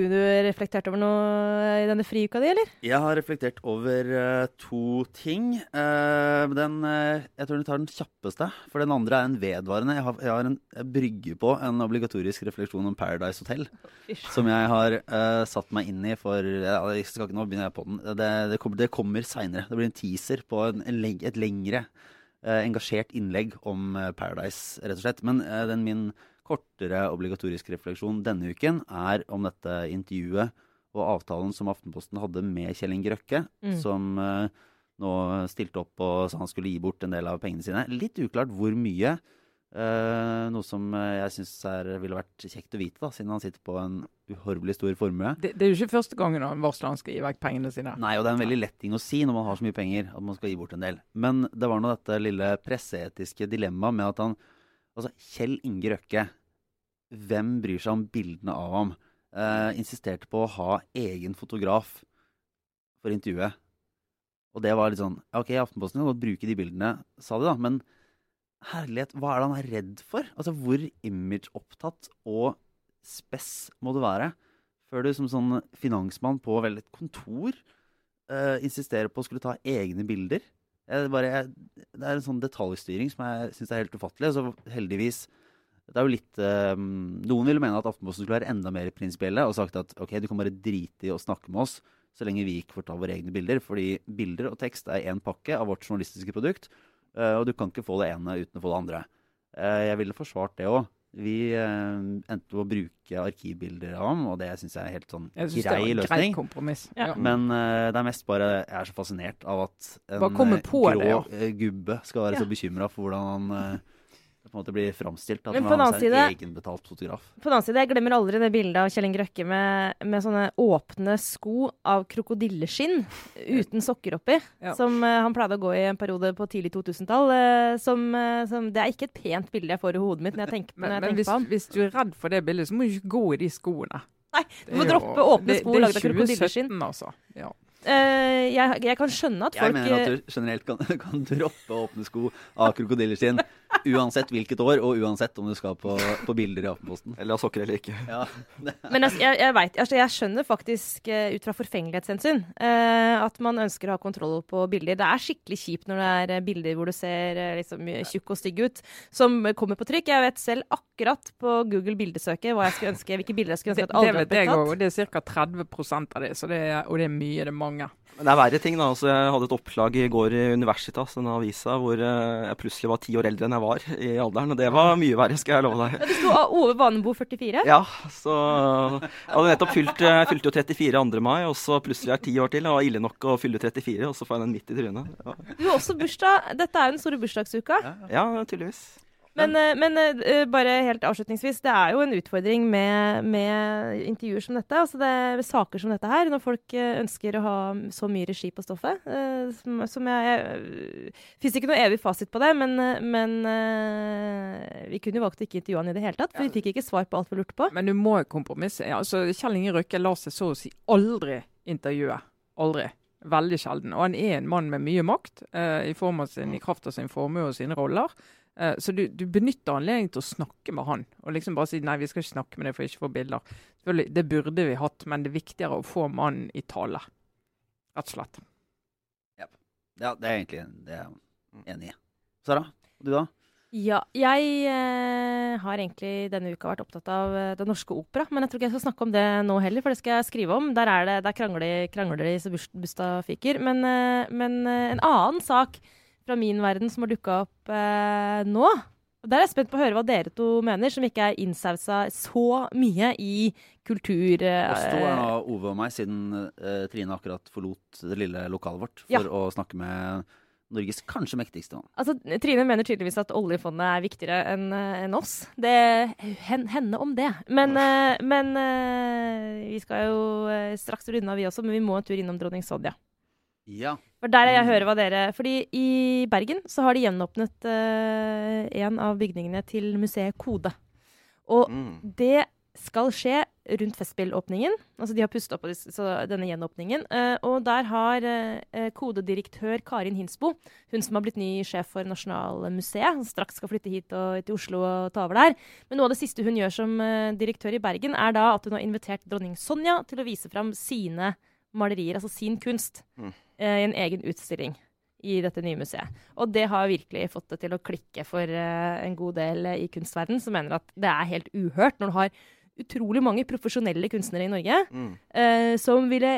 reflektert over noe i denne friuka di, eller? Jeg har reflektert over uh, to ting. Uh, den, uh, jeg tror du tar den kjappeste, for den andre er en vedvarende. Jeg har, jeg har en, jeg brygger på en obligatorisk refleksjon om Paradise Hotel. Som jeg har satt meg inn i for jeg skal ikke, Nå begynner jeg på den. Det, det kommer, det kommer seinere. Det blir en teaser på en, en, leng- et lengre engasjert innlegg om Paradise, rett og slett. Men den min kortere obligatorisk refleksjon denne uken er om dette intervjuet og avtalen som Aftenposten hadde med Kjell Inge Røkke, Mm. som uh, nå stilte opp og sa han skulle gi bort en del av pengene sine. Litt uklart hvor mye. Uh, noe som jeg syns ville vært kjekt å vite, da, siden han sitter på en uhorvelig stor formue. Det, det er jo ikke første gangen han varsler han skal gi vekk pengene sine. Nei, og det er en veldig lett ting å si når man har så mye penger at man skal gi bort en del. Men det var nå dette lille presseetiske dilemmaet med at han Altså, Kjell Inge Røkke, hvem bryr seg om bildene av ham? Eh, insisterte på å ha egen fotograf for intervjuet. Og det var litt sånn OK, Aftenposten kan godt bruke de bildene, sa de da, men herlighet, hva er det han er redd for? Altså, hvor imageopptatt og spess må du være før du som sånn finansmann på vel et kontor eh, insisterer på å skulle ta egne bilder? Jeg bare, jeg, det er en sånn detaljstyring som jeg syns er helt ufattelig. Så heldigvis det er jo litt eh, Noen ville mene at Aftenposten skulle være enda mer prinsipielle og sagt at ok, du kan bare drite i å snakke med oss så lenge vi ikke får ta våre egne bilder. Fordi bilder og tekst er én pakke av vårt journalistiske produkt, eh, og du kan ikke få det ene uten å få det andre. Eh, jeg ville forsvart det òg. Vi eh, endte på å bruke arkivbilder av ham, og det syns jeg er helt sånn grei en grei løsning. kompromiss. Ja. Men eh, det er mest bare Jeg er så fascinert av at en grå det, ja. gubbe skal være Ja. så bekymra for hvordan han eh, på en måte blir framstilt. At Men han på den har annen seg side- en egenbetalt fotograf. På den annen side, jeg glemmer aldri det bildet av Kjell Inge Røkke med, med sånne åpne sko av krokodilleskinn uten sokker oppi. Ja. Som uh, han pleide å gå i en periode på tidlig 2000-tall. Uh, som, som, det er ikke et pent bilde jeg får i hodet mitt når jeg tenker, Men, når jeg men tenker hvis, på ham. hvis du er redd for det bildet, så må du ikke gå i de skoene. Nei, du må er jo- droppe åpne sko lagd av laget av krokodilleskinn. 2017, altså. Ja. Eh, jeg, jeg kan skjønne at folk Jeg mener at eh, du generelt kan, kan droppe åpne sko av krokodilleskinn uansett hvilket år, og uansett om du skal på, på bilder i Aftenposten. Eller ha sokker eller ikke. Ja, Men altså, jeg, jeg, vet, altså, jeg skjønner faktisk eh, ut fra forfengelighetshensyn eh, at man ønsker å ha kontroll på bilder. Det er skikkelig kjipt når det er bilder hvor du ser liksom, tjukk og stygg ut, som kommer på trykk. Jeg vet selv akkurat på Google bildesøket hva jeg skulle ønske, hvilke bilder jeg skulle ønske at det aldri vet hadde jeg blitt òg, tatt. og det er ca. 30% av det, så det er, og det er mye, det er mange. Men det er verre ting, da. Altså, jeg hadde et oppslag i går i Universitas, denne avisa, hvor eh, jeg plutselig var ti år eldre enn jeg var i alderen. Og det var mye verre, skal jeg love deg. Ja, det sto Ove Vanebo 44. Ja, så Jeg hadde nettopp fylt Jeg fylte jo 34 2. mai, og så plutselig er jeg ti år til. Det var ille nok å fylle 34, og så får jeg den midt i trynet. Ja, Du har også bursdag. Dette er jo den store bursdagsuka. ja tydeligvis. Men, eh, men eh, bare helt avslutningsvis, det er jo en utfordring med, med intervjuer som dette. Altså det er saker som dette her, når folk eh, ønsker å ha så mye regi på stoffet. eh, som, som jeg, jeg Fins ikke noe evig fasit på det, men, eh, men eh, vi kunne jo valgt å ikke intervjue han i det hele tatt. For vi fikk ikke svar på alt vi lurte på. Men du må kompromisse. Altså, Kjell Inge Røkke lar seg så å si aldri intervjue. Aldri. Veldig sjelden. Og han er en mann med mye makt, eh, i form av sin, i kraft av sin formue og sine roller. Eh, så du, du, benytter anledningen til å snakke med han, og liksom bare si nei, vi skal ikke snakke med deg for ikke å få bilder. Det burde vi hatt, men det er viktigere å få mannen i tale. Rett og slett. Ja, ja det er egentlig det er jeg enig i. Sara, du da? Ja, jeg eh, har egentlig denne uka vært opptatt av eh, Den Norske Opera. Men jeg tror ikke jeg skal snakke om det nå heller, for det skal jeg skrive om. Der, er det, der krangler, krangler de så busta fyker. Men, eh, men eh, en annen sak fra min verden som har dukka opp eh, nå. Og Der er jeg spent på å høre hva dere to mener, som ikke er innsausa så mye i kultur... Eh, Oss to er nå Ove og meg, siden eh, Trine akkurat forlot det lille lokalet vårt for ja. å snakke med Norges kanskje mektigste mann. Altså, Trine mener tydeligvis at oljefondet er viktigere enn eh, en oss. Det hen, Henne om det. Men, uh, men uh, vi skal jo straks runde av, vi også. Men vi må en tur innom dronning Sonja. Ja. For der jeg hører hva dere Fordi i Bergen så har de gjenåpnet uh, en av bygningene til museet Kode. Og mm. det skal skje rundt Festspillåpningen. Altså de har pustet opp denne gjenåpningen. Uh, og der har uh, kodedirektør Karin Hinsbo, hun som har blitt ny sjef for Nasjonalmuseet, straks skal flytte hit og, til Oslo og ta over der. Men noe av det siste hun gjør som uh, direktør i Bergen, er da at hun har invitert dronning Sonja til å vise fram sine malerier, altså sin kunst, mm. I en egen utstilling i dette nye museet. Og det har virkelig fått det til å klikke for uh, en god del uh, i kunstverden som mener at det er helt uhørt når du har utrolig mange profesjonelle kunstnere i Norge mm. eh, som ville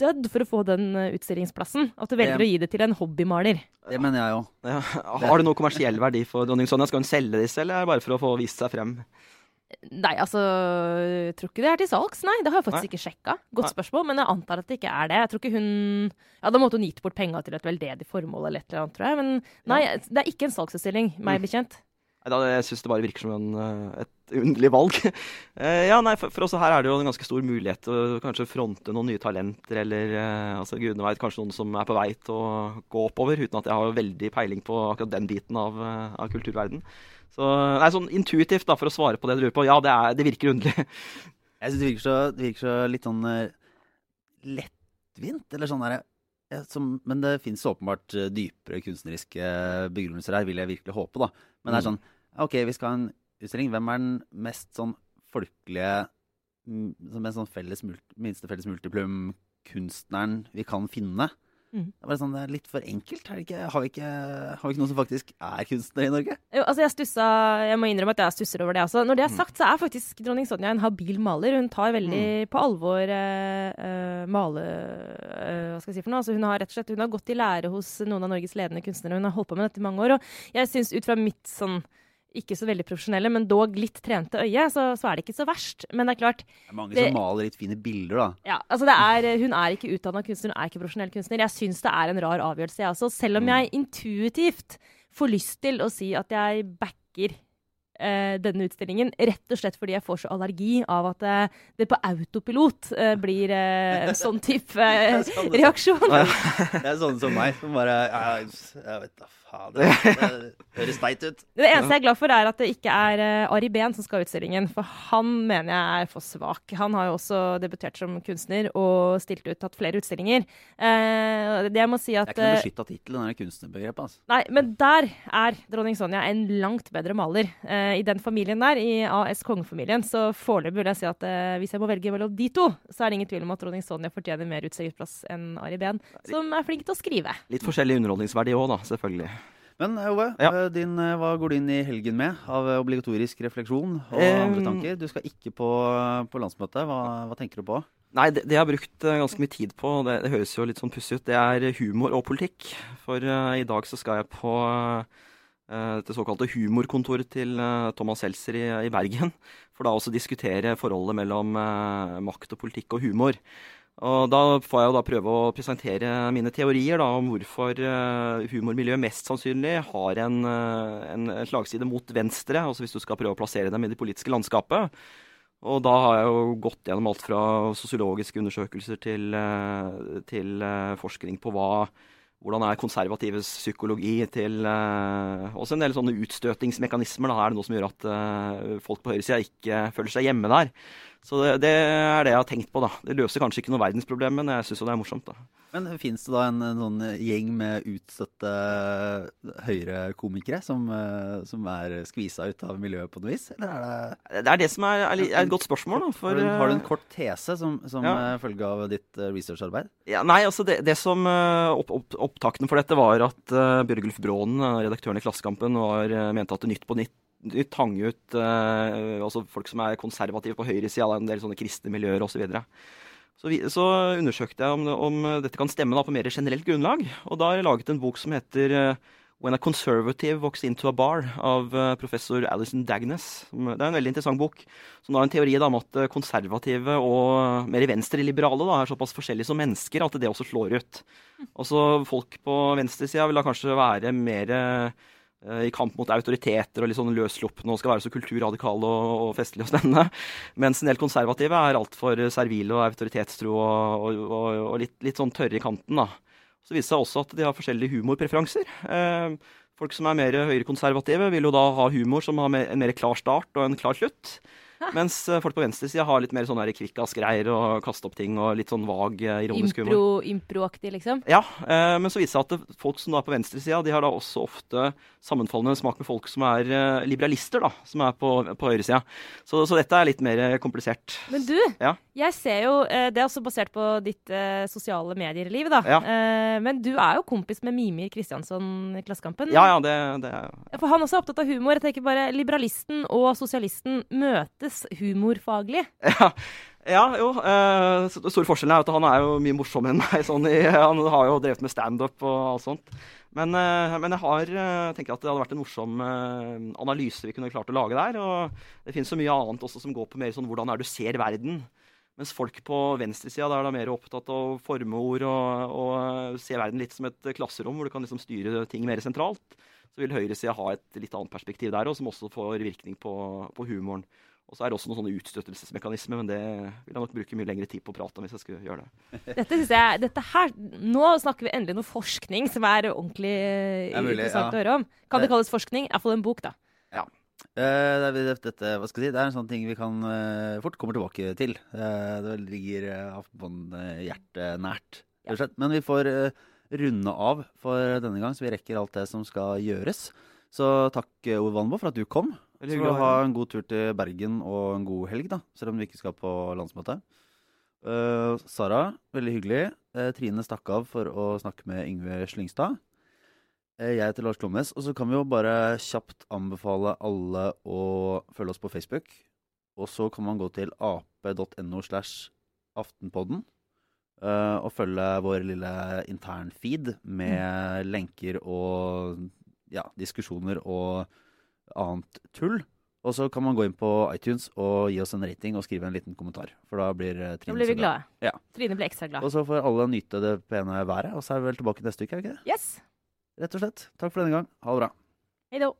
dødd for å få den utstillingsplassen. At du velger det, å gi det til en hobbymaler. Det mener jeg òg. Ja. Har det noe kommersiell verdi for dronning Sonja? Skal hun selge disse, eller er det bare for å få vist seg frem? Nei, altså Jeg tror ikke det er til salgs. Nei, det har jeg faktisk Nei. ikke sjekka. Godt Nei. spørsmål, men jeg antar at det ikke er det. Jeg tror ikke hun Ja, da måtte hun gitt bort penga til et veldedig formål eller et eller annet, tror jeg. Men nei, ja. det er ikke en salgsutstilling, meg mm. bekjent. Da, jeg syns det bare virker som en, eh, et underlig valg. Eh, ja, nei, for, for også her er det jo en ganske stor mulighet til å kanskje fronte noen nye talenter, eller uh, altså gudene veit, kanskje noen som er på vei til å gå oppover, uten at jeg har veldig peiling på akkurat den biten av, av kulturverden. Så nei, sånn intuitivt, da, for å svare på det du lurer på, ja, det, er, det virker underlig. Jeg syns det det virker så litt sånn uh, lettvint, eller sånn derre ja, men det fins åpenbart uh, dypere kunstneriske begrunnelser her, vil jeg virkelig håpe, da. Men det er mm. sånn OK, vi skal ha en utstilling. Hvem er den mest sånn folkelige Som en sånn felles, minste felles multiplum-kunstneren vi kan finne? Mm. Det, er sånn, det er litt for enkelt. Ikke, har, vi ikke, har, vi ikke, noen som faktisk er kunstnere i Norge? Jo, altså jeg stussa, jeg må innrømme at jeg stusser over det også. Når det er mm. sagt, så er faktisk dronning Sonja en habil maler. Hun tar veldig mm. på alvor uh, uh, male... Uh, hva skal jeg si for noe? Altså hun har rett og slett hun har gått i lære hos noen av Norges ledende kunstnere. Hun har holdt på med dette i mange år. Og jeg syns ut fra mitt sånn ikke så veldig profesjonelle, men dog litt trente øye, så, så er det ikke så verst. Men det er klart Det er mange det, som maler litt fine bilder, da. Ja, altså det er, Hun er ikke utdanna kunstner, hun er ikke profesjonell kunstner. Jeg syns det er en rar avgjørelse, jeg også. Selv om mm. jeg intuitivt får lyst til å si at jeg backer eh, denne utstillingen. Rett og slett fordi jeg får så allergi av at eh, det på autopilot eh, blir eh, sånn type eh, sånn reaksjon. det er sånn som meg, som bare Jeg, jeg vet da faen. Det høres teit ut. Det eneste jeg er glad for, er at det ikke er uh, Ari Behn som skal ha utstillingen. For han mener jeg er for svak. Han har jo også debutert som kunstner og stilt ut, tatt flere utstillinger. Uh, det jeg må si at Det er ikke noe beskytta tittel, den kunstnerbegrepet. Altså. Nei, men der er dronning Sonja en langt bedre maler. I den familien der, i AS Kongefamilien, så foreløpig vil jeg si at eh, hvis jeg må velge mellom de to, så er det ingen tvil om at dronning Sonja fortjener mer utstillingsplass enn Ari Behn, som er flink til å skrive. Litt forskjellig underholdningsverdi òg, da, selvfølgelig. Men eh, Ove, ja. Eh, din, hva går du inn i helgen med av obligatorisk refleksjon og andre tanker? Du skal ikke på, på landsmøtet. Hva, hva, tenker du på? Nei, det, det, jeg har brukt ganske mye tid på, det, det høres jo litt sånn pussig ut, det er humor og politikk. For uh, i dag så skal jeg på uh, Eh, det såkalte humorkontoret til uh, Thomas Seltzer i, i, Bergen. For da også diskutere forholdet mellom eh, makt og politikk og humor. Og da får jeg jo da prøve å presentere mine teorier da, om hvorfor humormiljøet mest sannsynlig har en, en, slagside mot venstre, altså hvis du skal prøve å plassere dem i det politiske landskapet. Og da har jeg jo gått gjennom alt fra sosiologiske undersøkelser til, til forskning på hva hvordan er konservatives psykologi til Også en del sånne utstøtingsmekanismer. Da. Er det noe som gjør at folk på høyresida ikke føler seg hjemme der? Så det, det, er det jeg har tenkt på, da. Det løser kanskje ikke noe verdensproblem, men jeg syns jo det er morsomt, da. Men fins det da en, en, sånn gjeng med utstøtte høyrekomikere som, eh, som er skvisa ut av miljøet på noe vis, eller er det Det er det som er, er, et godt spørsmål, da. For, har, du, har, du, en eh, kort tese som, som ja. Eh, følge av ditt researcharbeid? Ja, nei, altså det, det som opp, opp, Opptakten for dette var at Bjørgulf Brånen, redaktøren i Klassekampen, var, mente at Nytt på Nytt nytt hang ut uh, altså folk som er konservative på høyresida, en del sånne kristne miljøer osv. Så, så, så undersøkte jeg om, om, dette kan stemme da, på mer generelt grunnlag. Og da har jeg laget en bok som heter uh, When a Conservative Walks Into a Bar av uh, professor Alison Dagnes. Det er en veldig interessant bok. Som har en teori da, om at konservative og mer venstreliberale er såpass forskjellige som mennesker at det også slår ut. Altså Folk på venstresida vil da kanskje være mer i kamp mot autoriteter og litt sånn løsslupne og skal være så kulturradikale og, og festlige og spennende. Mens en del konservative er altfor servile og autoritetstro og, og, og litt, litt, sånn tørre i kanten. da. Så viser det seg også at de har forskjellige humorpreferanser. Eh, folk som er mer høyrekonservative, vil jo da ha humor som har en mer klar start og en klar slutt. Mens eh, folk på venstresida har litt mer sånn kvikkas-greier og kaste opp ting og litt sånn vag eh, ironisk Impro, humor. Improaktig, liksom? Ja, eh, men så viser det seg at folk som er på venstresida, de har da også ofte sammenfallende smak med folk som er eh, liberalister, da, som er på, på høyresida. Så, så, dette er litt mer eh, komplisert. Men du, ja? jeg ser jo eh, Det er også basert på ditt sosiale medier-liv, da. Ja. Eh, men du er jo kompis med Mimir Kristiansson i Klassekampen. Ja, ja, det, det er For han også er opptatt av humor. Jeg tenker bare Liberalisten og sosialisten møtes humorfaglig. Ja. Ja, jo. Uh, stor forskjell er at han er jo mye morsommere enn meg. Sånn i, han har jo drevet med standup og alt sånt. Men, uh, men, jeg har, uh, tenker at det hadde vært en morsom eh, analyse vi kunne klart å lage der. Og det finnes så mye annet også som går på mer sånn hvordan er du ser verden. Mens folk på venstresida er da mer opptatt av formeord og, og se verden litt som et klasserom hvor du kan liksom styre ting mer sentralt. Så vil høyresida ha et litt annet perspektiv der òg, som også får virkning på, på humoren. Og så er det også noen sånne utstøtelsesmekanismer, men det vil jeg nok bruke mye lengre tid på å prate om hvis jeg skulle gjøre det. Dette synes jeg, dette her, Nå snakker vi endelig noe forskning som er ordentlig er mulig, interessant ja. å høre om. Kan det kalles forskning? Iallfall en bok, da. Ja. Uh, dette, hva skal jeg si, det er en sånn ting vi kan uh, fort kommer tilbake til. Uh, det ligger Aftenposten-hjertet nært. Ja. Men vi får runde av for denne gang, så vi rekker alt det som skal gjøres. Så takk, Ove Vanbo, for at du kom. Så hyggelig å ha en god tur til Bergen og en god helg, da, selv om vi ikke skal på landsmøte. Uh, Sara, veldig hyggelig. Uh, Trine stakk av for å snakke med Yngve Slyngstad. Uh, jeg heter Lars Klommes. Og så kan vi jo bare kjapt anbefale alle å følge oss på Facebook. Og så kan man gå til ap.no slash aftenpodden og følge vår lille internfeed med mm. lenker og ja, diskusjoner og annet tull. Og så kan man gå inn på iTunes og gi oss en rating og skrive en liten kommentar. For da blir eh, Trine Da blir vi glade. Ja. Trine blir ekstra glad. Og så får alle nyte det pene været. Og så er vi vel tilbake neste uke, er vi ikke det? Yes. Rett og slett. Takk for denne gang. Ha det bra. Hei då.